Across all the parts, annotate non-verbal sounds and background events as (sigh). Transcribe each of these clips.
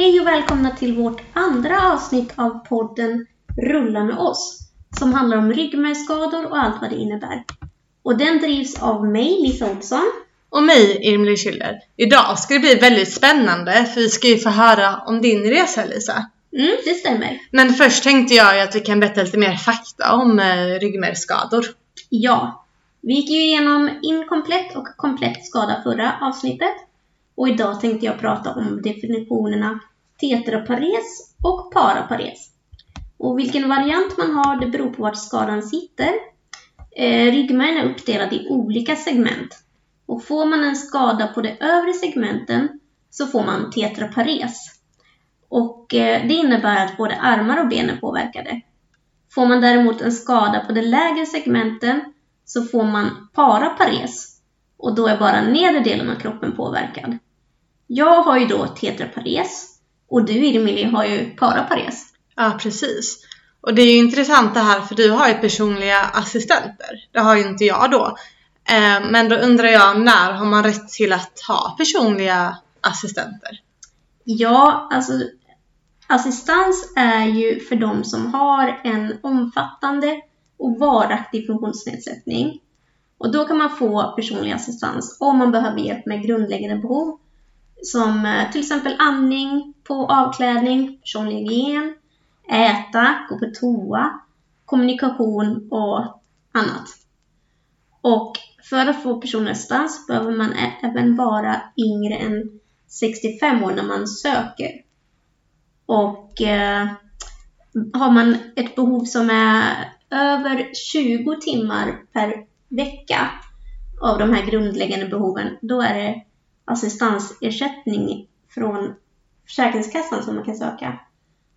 Hej och välkomna till vårt andra avsnitt av podden Rulla med oss som handlar om ryggmärgsskador och allt vad det innebär. Och den drivs av mig, Lisa Olsson. Och mig, Irmeli Schüller. Idag ska det bli väldigt spännande för vi ska ju få höra om din resa Lisa. Mm, det stämmer. Men först tänkte jag att vi kan berätta lite mer fakta om eh, ryggmärgsskador. Ja, vi gick ju igenom inkomplett och komplett skada förra avsnittet. Och idag tänkte jag prata om definitionerna tetrapares och parapares. Och vilken variant man har det beror på vart skadan sitter. Eh, ryggmärgen är uppdelad i olika segment. Och får man en skada på de övre segmenten så får man tetrapares. Och eh, det innebär att både armar och ben är påverkade. Får man däremot en skada på de lägre segmenten så får man parapares. Och då är bara nedre delen av kroppen påverkad. Jag har ju då tetrapares och du Irmeli har ju parapares. Ja, precis. Och det är ju intressant det här för du har ju personliga assistenter. Det har ju inte jag då. Eh, Men då undrar jag, när har man rätt till att ha personliga assistenter? Ja, alltså assistans är ju för de som har en omfattande och varaktig funktionsnedsättning. Och då kan man få personlig assistans om man behöver hjälp med grundläggande behov som eh, till exempel andning, på avklädning, personlig hygien, äta, gå på toa, kommunikation och annat. Och för att få personlig assistans behöver man även vara yngre än 65 år när man söker. Och eh, har man ett behov som är över 20 timmar per vecka av de här grundläggande behoven, då är det assistansersättning från Försäkringskassan som man kan söka.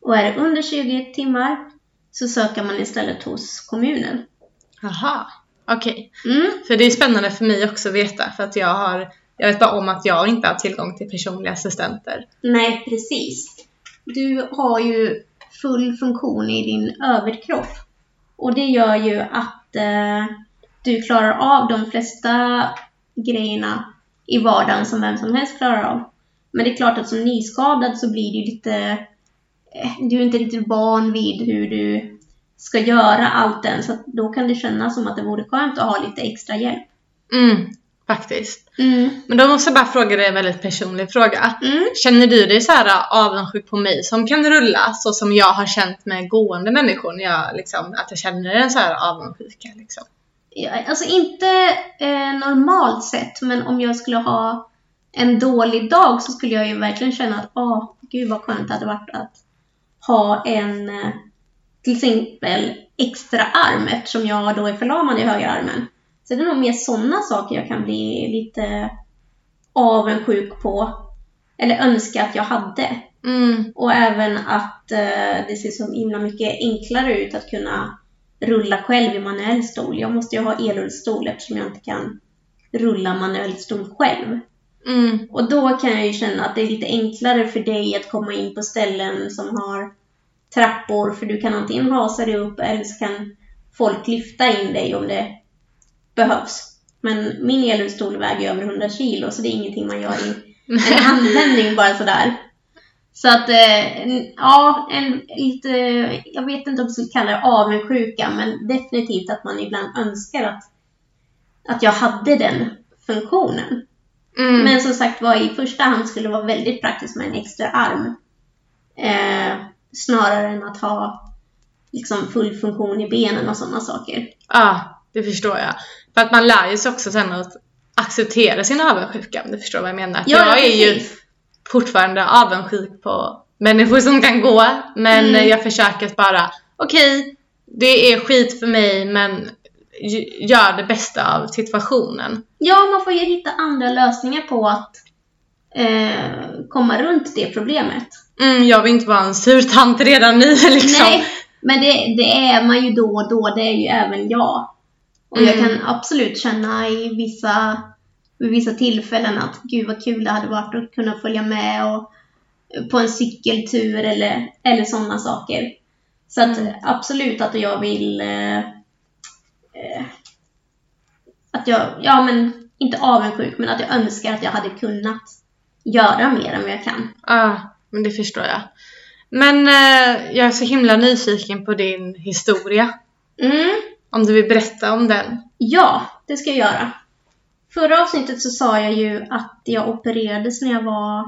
Och är det under 20 timmar så söker man istället hos kommunen. Jaha, okej. Mm. För det är spännande för mig också att veta för att jag har jag vet bara om att jag inte har tillgång till personliga assistenter. Nej, precis. Du har ju full funktion i din överkropp. Och det gör ju att eh, du klarar av de flesta grejerna i vardagen som vem som helst klarar av. Men det är klart att som nyskadad så blir det lite... eh, Du är inte riktigt van vid hur du ska göra allt än. Så då kan det kännas som att det vore skönt att ha lite extra hjälp. Mm, faktiskt. Mm. Men då måste jag bara fråga dig en väldigt personlig fråga. Mm. Känner du dig så här avundsjuk på mig som kan rulla så som jag har känt med gående människor när jag liksom, att jag känner en så här avundsjuka liksom? Alltså inte eh, normalt sett, men om jag skulle ha en dålig dag så skulle jag ju verkligen känna att åh, gud vad skönt det hade varit att ha en eh, till exempel extra arm eftersom jag då är förlamad i högra armen. Så det är nog mer sådana saker jag kan bli lite avundsjuk på. Eller önska att jag hade. Mm, Och även att eh, det ser så himla mycket enklare ut att kunna rulla själv i manuell stol. Jag måste ju ha elrullstol eftersom jag inte kan rulla manuell stol själv. mm, Och då kan jag ju känna att det är lite enklare för dig att komma in på ställen som har trappor för du kan antingen hasa dig upp eller så kan folk lyfta in dig om det behövs. Men min elrullstol väger över 100 kilo så det är ingenting man gör i (laughs) en handvändning bara sådär. Så att, eh, ja, en lite, jag vet inte om jag skulle kalla det avundsjuka, men definitivt att man ibland önskar att, att jag hade den funktionen. mm. Men som sagt var, i första hand skulle det vara väldigt praktiskt med en extra arm. Eh, snarare än att ha liksom full funktion i benen och sådana saker. Ja, det förstår jag. För att man lär ju sig också sen att acceptera sin avundsjuka, om du förstår vad jag menar. Att jag är ju precis. Fortfarande avundsjuk på människor som kan gå, men Mm. jag försöker bara, okej, det är skit för mig, men gör det bästa av situationen. Ja, man får ju hitta andra lösningar på att eh, komma runt det problemet. Mm, jag vill inte vara en sur tant redan nu (laughs) liksom. Nej, men det, det är man ju då och då. Det är ju även jag. Och jag Mm. kan absolut känna i vissa, vid vissa tillfällen att gud vad kul det hade varit att kunna följa med och, på en cykeltur eller, eller sådana saker. Så att Mm. absolut att jag vill eh, eh, att jag, ja men inte avundsjuk, men att jag önskar att jag hade kunnat göra mer än vad jag kan. Ja, men det förstår jag. Men eh, jag är så himla nyfiken på din historia. Mm. Om du vill berätta om den. Ja, det ska jag göra. Förra avsnittet så sa jag ju att jag opererades när jag var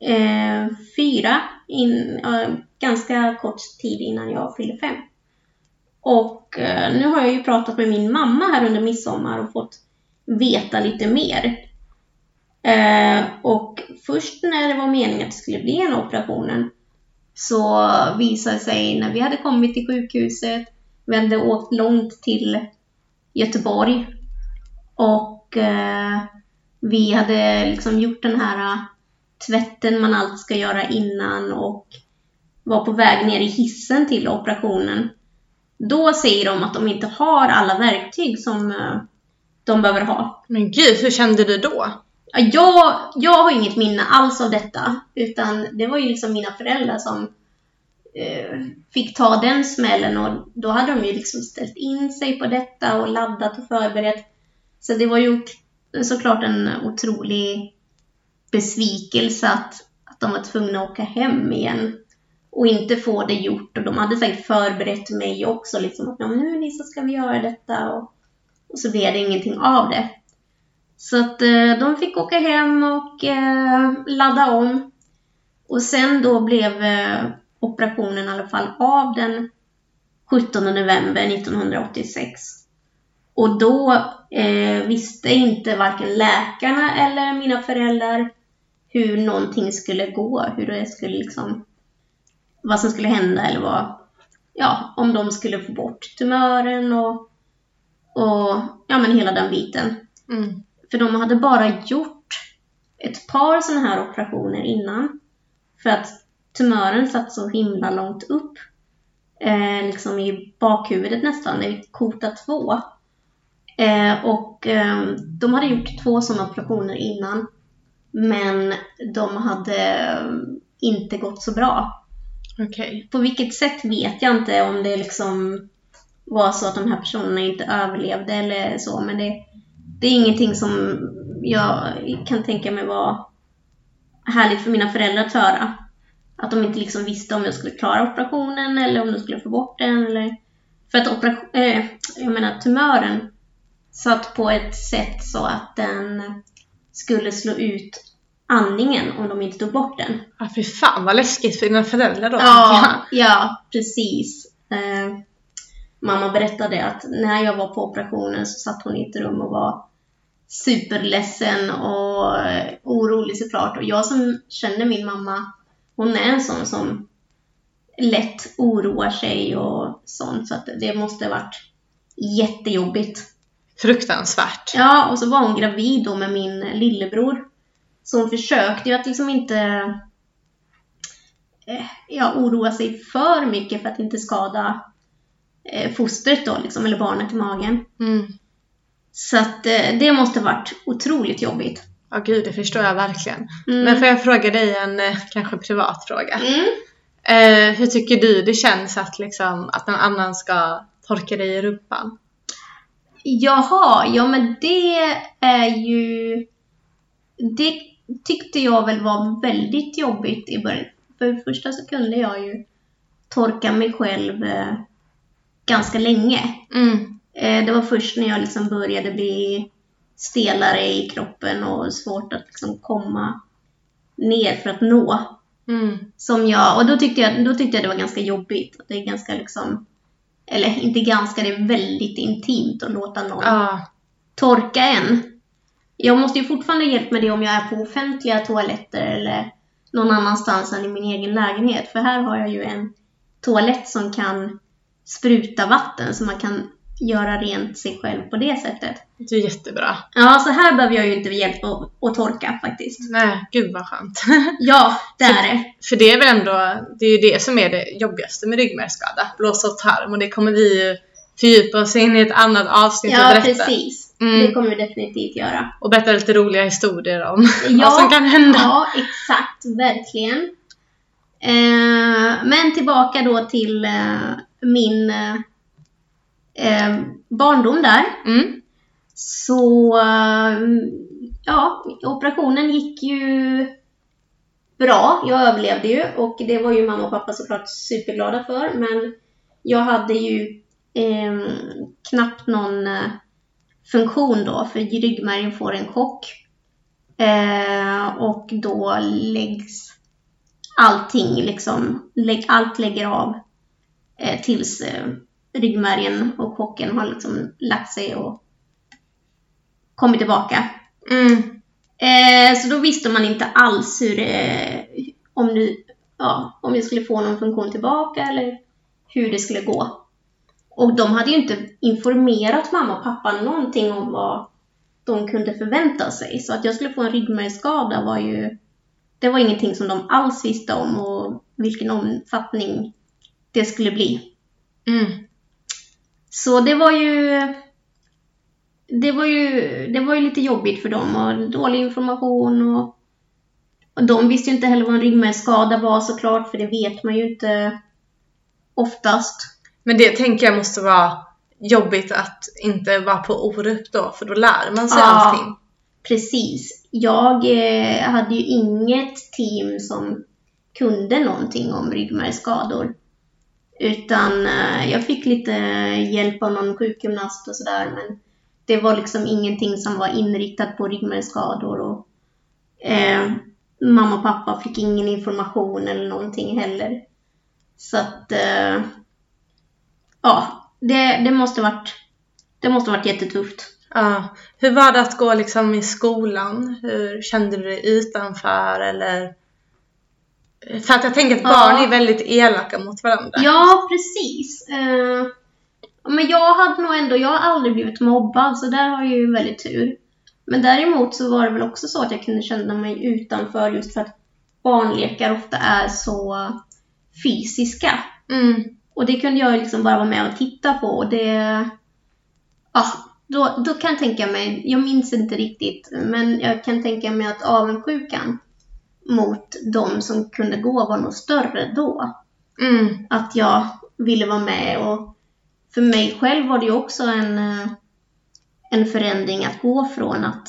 eh, fyra, in, eh, ganska kort tid innan jag fyllde fem. Och eh, nu har jag ju pratat med min mamma här under midsommar och fått veta lite mer. Eh, och först när det var meningen att det skulle bli en operationen så visade det sig när vi hade kommit till sjukhuset, vi hade åkt långt till Göteborg och eh, vi hade liksom gjort den här uh, tvätten man alltid ska göra innan och var på väg ner i hissen till operationen. Då säger de att de inte har alla verktyg som uh, de behöver ha. Men gud, hur kände du då? Ja, Jag, jag har inget minne alls av detta, utan det var ju liksom mina föräldrar som eh, fick ta den smällen och då hade de ju liksom ställt in sig på detta och laddat och förberett. Så det var ju såklart en otrolig besvikelse att, att de var tvungna att åka hem igen och inte få det gjort och de hade säkert förberett mig också liksom att nu Lisa ska vi göra detta och, och så blev det ingenting av det. Så att eh, de fick åka hem och eh, ladda om. Och sen då blev eh, operationen i alla fall av den 17 november 1986. Och då eh, visste inte varken läkarna eller mina föräldrar hur någonting skulle gå, hur det skulle liksom, vad som skulle hända eller vad, ja, om de skulle få bort tumören och, och ja men hela den biten. Mm. För de hade bara gjort ett par sådana här operationer innan. För att tumören satt så himla långt upp. Eh, liksom i bakhuvudet nästan, i kota 2. Eh, och eh, de hade gjort två sådana operationer innan. Men de hade inte gått så bra. Okej. På vilket sätt vet jag inte om det liksom var så att de här personerna inte överlevde eller så, men det, det är ingenting som jag kan tänka mig var härligt för mina föräldrar att höra. Att de inte liksom visste om jag skulle klara operationen eller om de skulle få bort den. Eller... För att operation, eh, jag menar, tumören satt på ett sätt så att den skulle slå ut andningen om de inte tog bort den. Ja, fy fan vad läskigt för dina föräldrar då. Ja, ja precis. Eh, mamma berättade att när jag var på operationen så satt hon i ett rum och var superledsen och eh, orolig såklart. Och jag som känner min mamma, hon är en sån som lätt oroar sig och sånt. Så att det måste ha varit jättejobbigt. Fruktansvärt. Ja, och så var hon gravid då med min lillebror. Så hon försökte ju att liksom inte eh, ja, oroa sig för mycket för att inte skada eh, fostret då, liksom, eller barnet i magen. Mm. Så att eh, det måste varit otroligt jobbigt. Ja gud, det förstår jag verkligen. Mm. Men får jag fråga dig en eh, kanske privat fråga? Mm. Eh, hur tycker du det känns att, liksom, att någon annan ska torka dig i rumpan? Jaha, ja men det är ju... Det tyckte jag väl var väldigt jobbigt i början. För det första så kunde jag ju torka mig själv eh, ganska länge. Mm. Eh, det var först när jag liksom började bli stelare i kroppen och svårt att liksom komma ner för att nå. Mm. Som jag, och då tyckte jag, då tyckte jag det var ganska jobbigt. Det är ganska liksom, eller inte ganska, det är väldigt intimt att låta någon Ja. torka en. Jag måste ju fortfarande hjälpa med det om jag är på offentliga toaletter eller någon annanstans än i min egen lägenhet. För här har jag ju en toalett som kan spruta vatten så man kan göra rent sig själv på det sättet. Det är jättebra. Ja, så här behöver jag ju inte hjälp att, att torka faktiskt. Nej, gud vad skönt. (laughs) Ja, det är det. För det är väl ändå, det är ju det som är det jobbigaste med ryggmärgsskada, blåsa och tarm. Och det kommer vi ju fördjupa oss in i ett annat avsnitt och Ja, berätta. precis. Mm. Det kommer vi definitivt göra. Och berätta lite roliga historier om (laughs) Ja, vad som kan hända. Ja, exakt. Verkligen. Eh, men tillbaka då till eh, min eh, eh, barndom där. Mm. Så eh, ja, operationen gick ju bra. Jag överlevde ju och det var ju mamma och pappa såklart superglada för. Men jag hade ju eh, knappt någon eh, funktion då, för ryggmärgen får en chock. Eh, och då läggs allting liksom, lägg, allt lägger av eh, tills eh, ryggmärgen och chocken har liksom lagt sig och kommit tillbaka. Mm. Eh, så då visste man inte alls hur det, om, du, ja, om jag skulle få någon funktion tillbaka eller hur det skulle gå. Och de hade ju inte informerat mamma och pappa någonting om vad de kunde förvänta sig. Så att jag skulle få en ryggmärgsskada var ju, det var ingenting som de alls visste om och vilken omfattning det skulle bli. Mm. Så det var ju det var ju, det var ju lite jobbigt för dem och dålig information och, och de visste ju inte heller vad en ryggmärgsskada var såklart för det vet man ju inte oftast. Men det tänker jag måste vara jobbigt att inte vara på Orup då, för då lär man sig Ja. allting. Precis. Jag eh, hade ju inget team som kunde någonting om ryggmärgsskador. Utan eh, jag fick lite hjälp av någon sjukgymnast och sådär men det var liksom ingenting som var inriktat på ryggmärgsskador och eh, mamma och pappa fick ingen information eller någonting heller. Så att eh, ja, det, det måste varit det måste varit jättetufft. Ja. Hur var det att gå liksom i skolan? Hur kände du dig utanför eller? För att jag tänker att Ja. barn är väldigt elaka mot varandra. Ja, precis. Eh, men jag hade nog ändå, jag har aldrig blivit mobbad, så där har jag ju väldigt tur. Men däremot så var det väl också så att jag kunde känna mig utanför just för att barnlekar ofta är så fysiska. Mm. Och det kunde jag liksom bara vara med och titta på och det... Ja, då, då kan jag tänka mig, jag minns inte riktigt, men jag kan tänka mig att avundsjukan mot de som kunde gå var nog större då Mm. att jag ville vara med och för mig själv var det ju också en, eh, en förändring att gå från att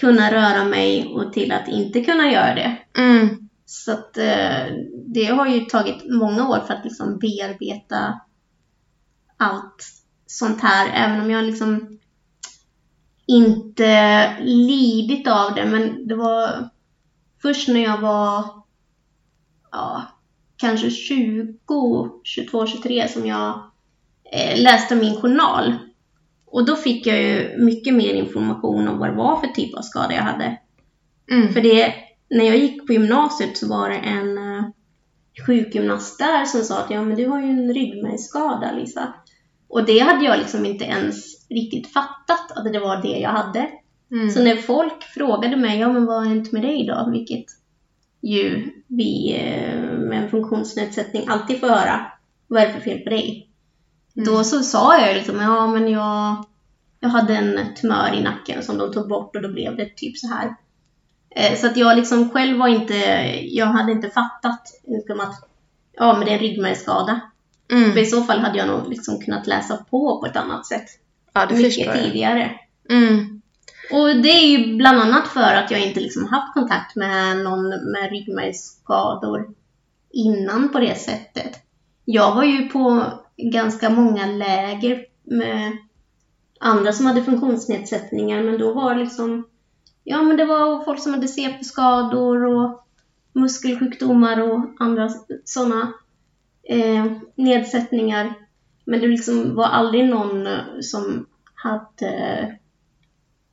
kunna röra mig och till att inte kunna göra det. Mm. Så att eh, det har ju tagit många år för att liksom bearbeta allt sånt här, även om jag liksom inte lidit av det, men det var först när jag var ja, kanske 20, 22, 23 som jag eh, läste min journal. Och då fick jag ju mycket mer information om vad det var för typ av skada jag hade. Mm. För det, när jag gick på gymnasiet så var det en uh, sjukgymnast där som sa att ja men du har ju en ryggmärgsskada Lisa. Och det hade jag liksom inte ens riktigt fattat att det var det jag hade. Mm. Så när folk frågade mig, ja men vad har hänt med dig då? Vilket ju vi eh, med en funktionsnedsättning alltid får höra. Vad är det för fel på dig? Mm. Då så sa jag liksom, ja men jag, jag hade en tumör i nacken som de tog bort och då blev det typ så här. Eh, så att jag liksom själv var inte, jag hade inte fattat liksom att, ja men det är en ryggmärgsskada. För Mm. i så fall hade jag nog liksom kunnat läsa på på ett annat sätt. Ja, det mycket tidigare. Mm. Och det är ju bland annat för att jag inte liksom haft kontakt med någon med ryggmärgsskador innan på det sättet. Jag var ju på ganska många läger med andra som hade funktionsnedsättningar men då var det liksom Ja men det var folk som hade CP-skador och muskelsjukdomar och andra sådana eh, nedsättningar. Men det liksom var aldrig någon som hade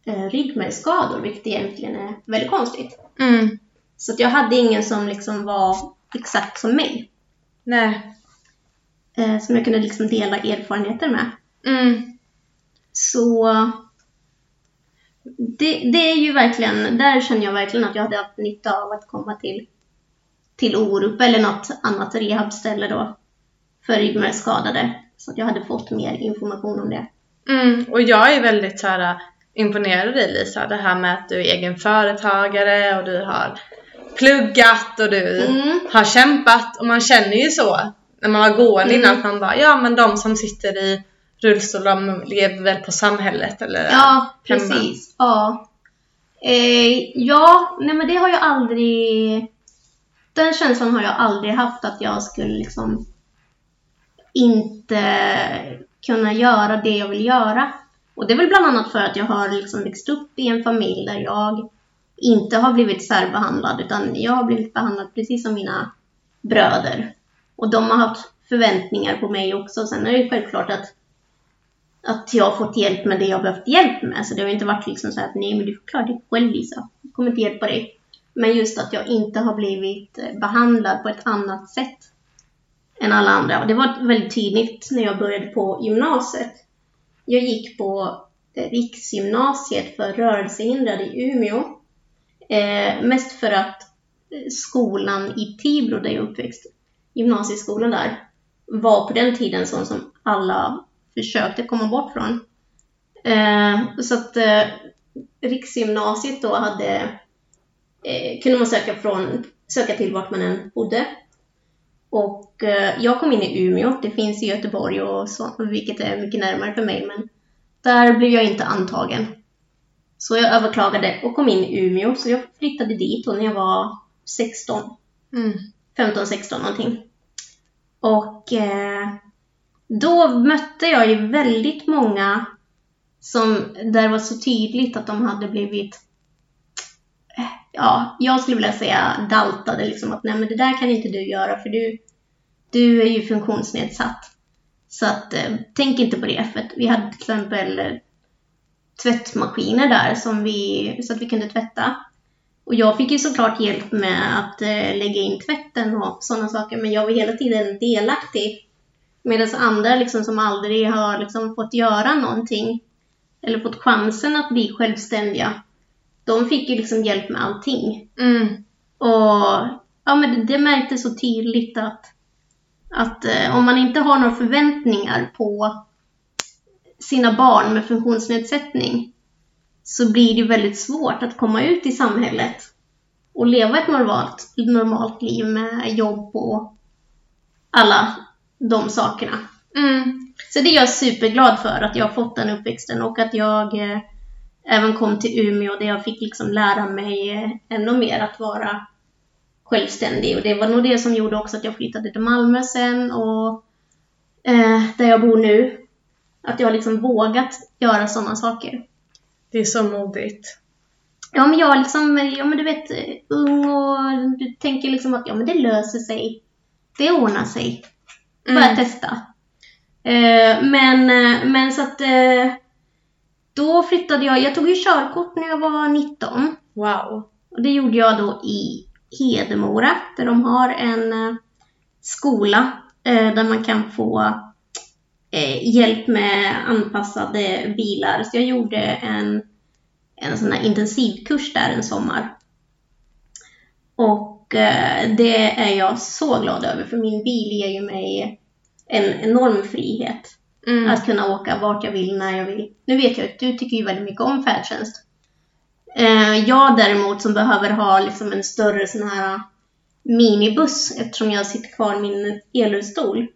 eh, ryggmärgsskador, vilket egentligen är väldigt konstigt. Mm. Så att jag hade ingen som liksom var exakt som mig, Nej. eh, som jag kunde liksom dela erfarenheter med. Mm. Så det, det är ju verkligen, där känner jag verkligen att jag hade haft nytta av att komma till, till Orup eller något annat rehabställe då för ryggmärgsskadade. Så att jag hade fått mer information om det. Mm. Och jag är väldigt så här, imponerad av dig Lisa. Det här med att du är egen företagare och du har pluggat och du Mm. har kämpat. Och man känner ju så när man var gående Mm. innan att man bara, ja men de som sitter i rullstol de lever väl på samhället eller Ja, hemma. precis. Ja. Eh, ja, nej men det har jag aldrig den känslan har jag aldrig haft att jag skulle liksom inte kunna göra det jag vill göra. Och det är väl bland annat för att jag har liksom växt upp i en familj där jag inte har blivit särbehandlad utan jag har blivit behandlad precis som mina bröder. Och de har haft förväntningar på mig också. Sen är det ju självklart att, att jag har fått hjälp med det jag behövt hjälp med. Så det har inte varit liksom så att nej men du får klara dig själv Lisa. Jag kommer inte hjälpa dig. Men just att jag inte har blivit eh, behandlad på ett annat sätt än alla andra. Och det var väldigt tydligt när jag började på gymnasiet. Jag gick på eh, Riksgymnasiet för rörelsehindrade i Umeå. Eh, mest för att eh, skolan i Tibro där jag uppväxt, gymnasieskolan där, var på den tiden sån som alla försökte komma bort från. Eh, så att eh, Riksgymnasiet då hade, eh, kunde man söka, från, söka till vart man än bodde. Och eh, jag kom in i Umeå, det finns i Göteborg och så, vilket är mycket närmare för mig, men där blev jag inte antagen. Så jag överklagade och kom in i Umeå, så jag flyttade dit när jag var 16. Mm. 15-16 någonting. Och eh, då mötte jag ju väldigt många som, där var så tydligt att de hade blivit, eh, ja, jag skulle vilja säga daltade liksom att nej men det där kan inte du göra för du, du är ju funktionsnedsatt. Så att eh, tänk inte på det. För vi hade till exempel eh, tvättmaskiner där som vi, så att vi kunde tvätta. Och jag fick ju såklart hjälp med att eh, lägga in tvätten och sådana saker, men jag var hela tiden delaktig. Medan andra liksom, som aldrig har liksom, fått göra någonting eller fått chansen att bli självständiga, de fick ju liksom hjälp med allting. Mm. Och ja, men det, det märktes så tydligt att att eh, om man inte har några förväntningar på sina barn med funktionsnedsättning så blir det väldigt svårt att komma ut i samhället och leva ett normalt, normalt liv med jobb och alla de sakerna. Mm. Så det är jag superglad för, att jag har fått den uppväxten och att jag eh, även kom till Umeå där jag fick liksom lära mig eh, ännu mer att vara självständig. Och det var nog det som gjorde också att jag flyttade till Malmö sen och eh, där jag bor nu. Att jag liksom vågat göra sådana saker. Det är så modigt. Ja men jag liksom, ja men du vet, ung och du tänker liksom att ja men det löser sig. Det ordnar sig. Bara mm. testa. Eh, men, eh, men så att eh, då flyttade jag, jag tog ju körkort när jag var 19. Wow. Och det gjorde jag då i Hedemora där de har en eh, skola eh, där man kan få eh, hjälp med anpassade bilar. Så jag gjorde en, en sån här intensivkurs där en sommar. Och det är jag så glad över för min bil ger ju mig en enorm frihet. Mm. Att kunna åka vart jag vill, när jag vill. Nu vet jag att du tycker ju väldigt mycket om färdtjänst. Eh, jag däremot som behöver ha liksom en större sån här minibuss eftersom jag sitter kvar i min elrullstol.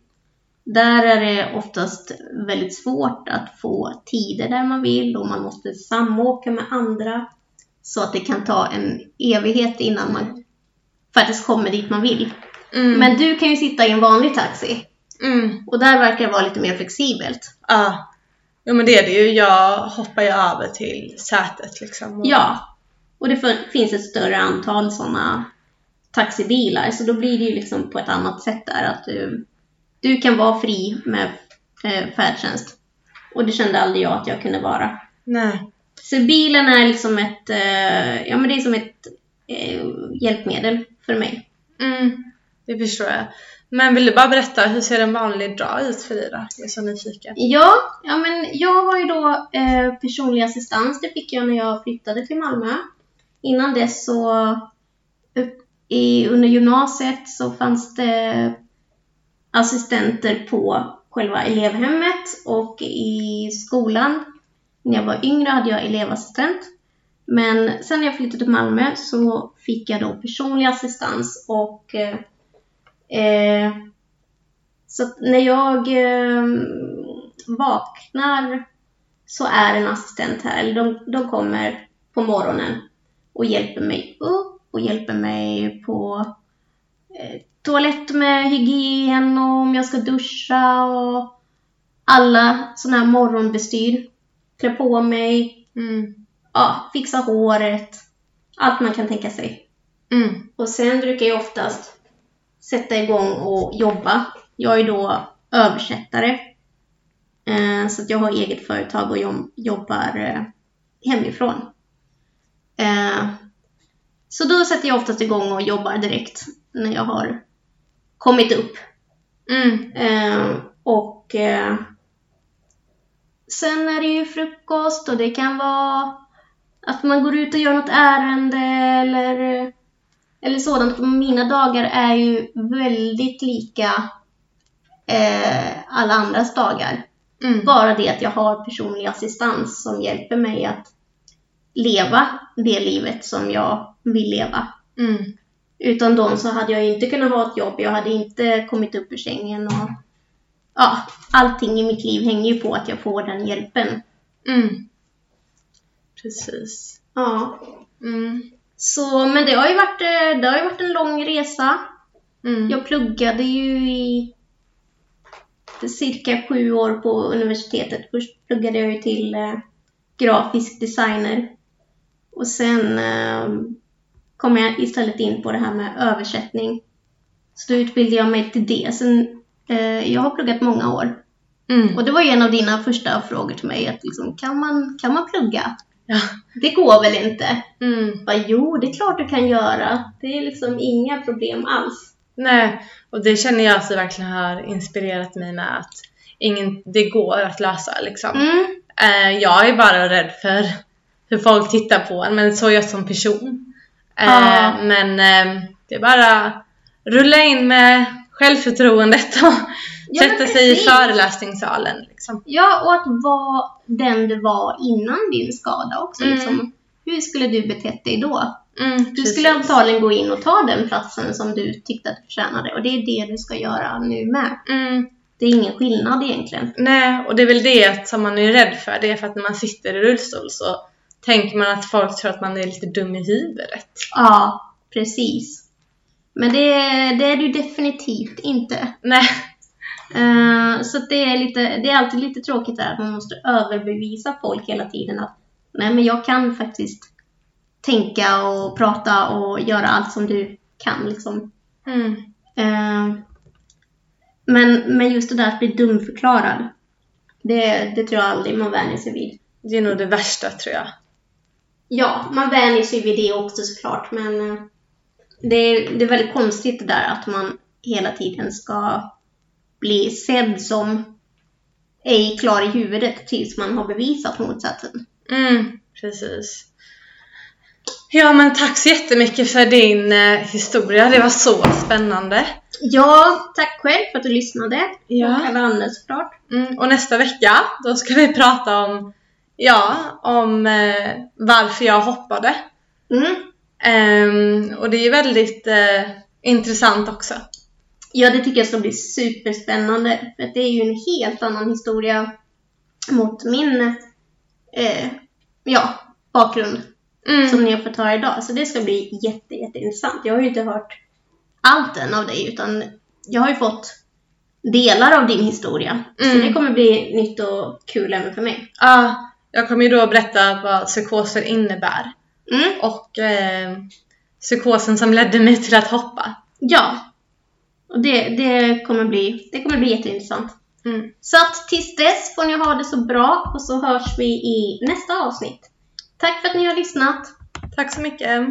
Där är det oftast väldigt svårt att få tider där man vill och man måste samåka med andra så att det kan ta en evighet innan man faktiskt kommer dit man vill. Mm. Men du kan ju sitta i en vanlig taxi. Mm. Och där verkar det vara lite mer flexibelt. Ja. Ja men det är det ju. Jag hoppar ju över till sätet liksom. Ja. Och det finns ett större antal sådana taxibilar så då blir det ju liksom på ett annat sätt där att du, du kan vara fri med eh, färdtjänst. Och det kände aldrig jag att jag kunde vara. Nej. Så bilen är liksom ett, eh, ja men det är som ett eh, hjälpmedel för mig. Mm, det förstår jag. Men vill du bara berätta, hur ser en vanlig dag ut för dig då? Jag är så nyfiken. Ja, ja men jag har ju då eh, personlig assistans. Det fick jag när jag flyttade till Malmö. Innan dess så i, under gymnasiet så fanns det assistenter på själva elevhemmet och i skolan. När jag var yngre hade jag elevassistent. Men sen när jag flyttade till Malmö så fick jag då personlig assistans och eh, eh, så när jag eh, vaknar så är en assistent här. Eller de, de kommer på morgonen och hjälper mig upp och hjälper mig på eh, toalett med hygien och om jag ska duscha och alla sådana här morgonbestyr. Klä på mig, Mm. ja, fixa håret. Allt man kan tänka sig. Mm. Och sen brukar jag oftast sätta igång och jobba. Jag är då översättare. Eh, så att jag har eget företag och jobbar eh, hemifrån. Eh, så då sätter jag oftast igång och jobbar direkt när jag har kommit upp. Mm. Och sen är det ju frukost och det kan vara att man går ut och gör något ärende eller, eller sådant. Mina dagar är ju väldigt lika eh, alla andras dagar. Mm. Bara det att jag har personlig assistans som hjälper mig att leva det livet som jag vill leva. Mm. Utan dem så hade jag inte kunnat ha ett jobb, jag hade inte kommit upp ur sängen och ja, allting i mitt liv hänger ju på att jag får den hjälpen. Mm. Precis. Ja. Mm. Så, men det har ju varit, eh, det har ju varit en lång resa. Mm. Jag pluggade ju i cirka sju år på universitetet. Först pluggade jag ju till eh, grafisk designer. Och sen eh, kom jag istället in på det här med översättning. Så då utbildade jag mig till det. Sen, eh, jag har pluggat många år. Mm. Och det var ju en av dina första frågor till mig. Att liksom, kan, man, kan man plugga? Ja. Det går väl inte? Mm. Bara, jo, det är klart du kan göra. Det är liksom inga problem alls. Nej, och det känner jag det verkligen har inspirerat mig med att ingen, det går att lösa liksom. Mm. Eh, jag är bara rädd för hur folk tittar på en, men så är jag som person. Eh. Men eh, det är bara rulla in med självförtroendet och Ja, sätta sig i föreläsningssalen. Liksom. Ja, och att vara den du var innan din skada också. Mm. Liksom. Hur skulle du betett dig då? Mm, Du precis. skulle antagligen gå in och ta den platsen som du tyckte att du förtjänade. Och det är det du ska göra nu med. Mm, Det är ingen skillnad egentligen. nej, och det är väl det som man är rädd för. Det är för att när man sitter i rullstol så tänker man att folk tror att man är lite dum i huvudet. Ja, precis. Men det, det är du definitivt inte. Nej. Eh, så det, är lite, det är alltid lite tråkigt där att man måste överbevisa folk hela tiden att nej men jag kan faktiskt tänka och prata och göra allt som du kan liksom. Mm. Eh, men, men just det där att bli dumförklarad, det, det tror jag aldrig man vänjer sig vid. Det är nog det värsta tror jag. Ja, man vänjer sig vid det också såklart, men eh, det är, det är väldigt konstigt det där att man hela tiden ska bli sedd som ej klar i huvudet tills man har bevisat motsatsen. Mm, precis. Ja men tack så jättemycket för din eh, historia, det var så spännande. Ja, tack själv för att du lyssnade. Ja. Och alla andra såklart. Mm, och nästa vecka, då ska vi prata om, ja, om eh, varför jag hoppade. Mm. Ehm, och det är ju väldigt eh, intressant också. Ja, det tycker jag ska bli superspännande. För det är ju en helt annan historia mot min eh, ja, bakgrund Mm. som ni har fått höra idag. Så det ska bli jätte, jätteintressant. Jag har ju inte hört allt än av dig, utan jag har ju fått delar av din historia. Så Mm. det kommer bli nytt och kul även för mig. Ja, jag kommer ju då berätta vad psykoser innebär. Mm. Och eh, psykosen som ledde mig till att hoppa. Ja. Och det, det, kommer bli, det kommer bli jätteintressant. Mm. Så att tills dess får ni ha det så bra och så hörs vi i nästa avsnitt. Tack för att ni har lyssnat. Tack så mycket.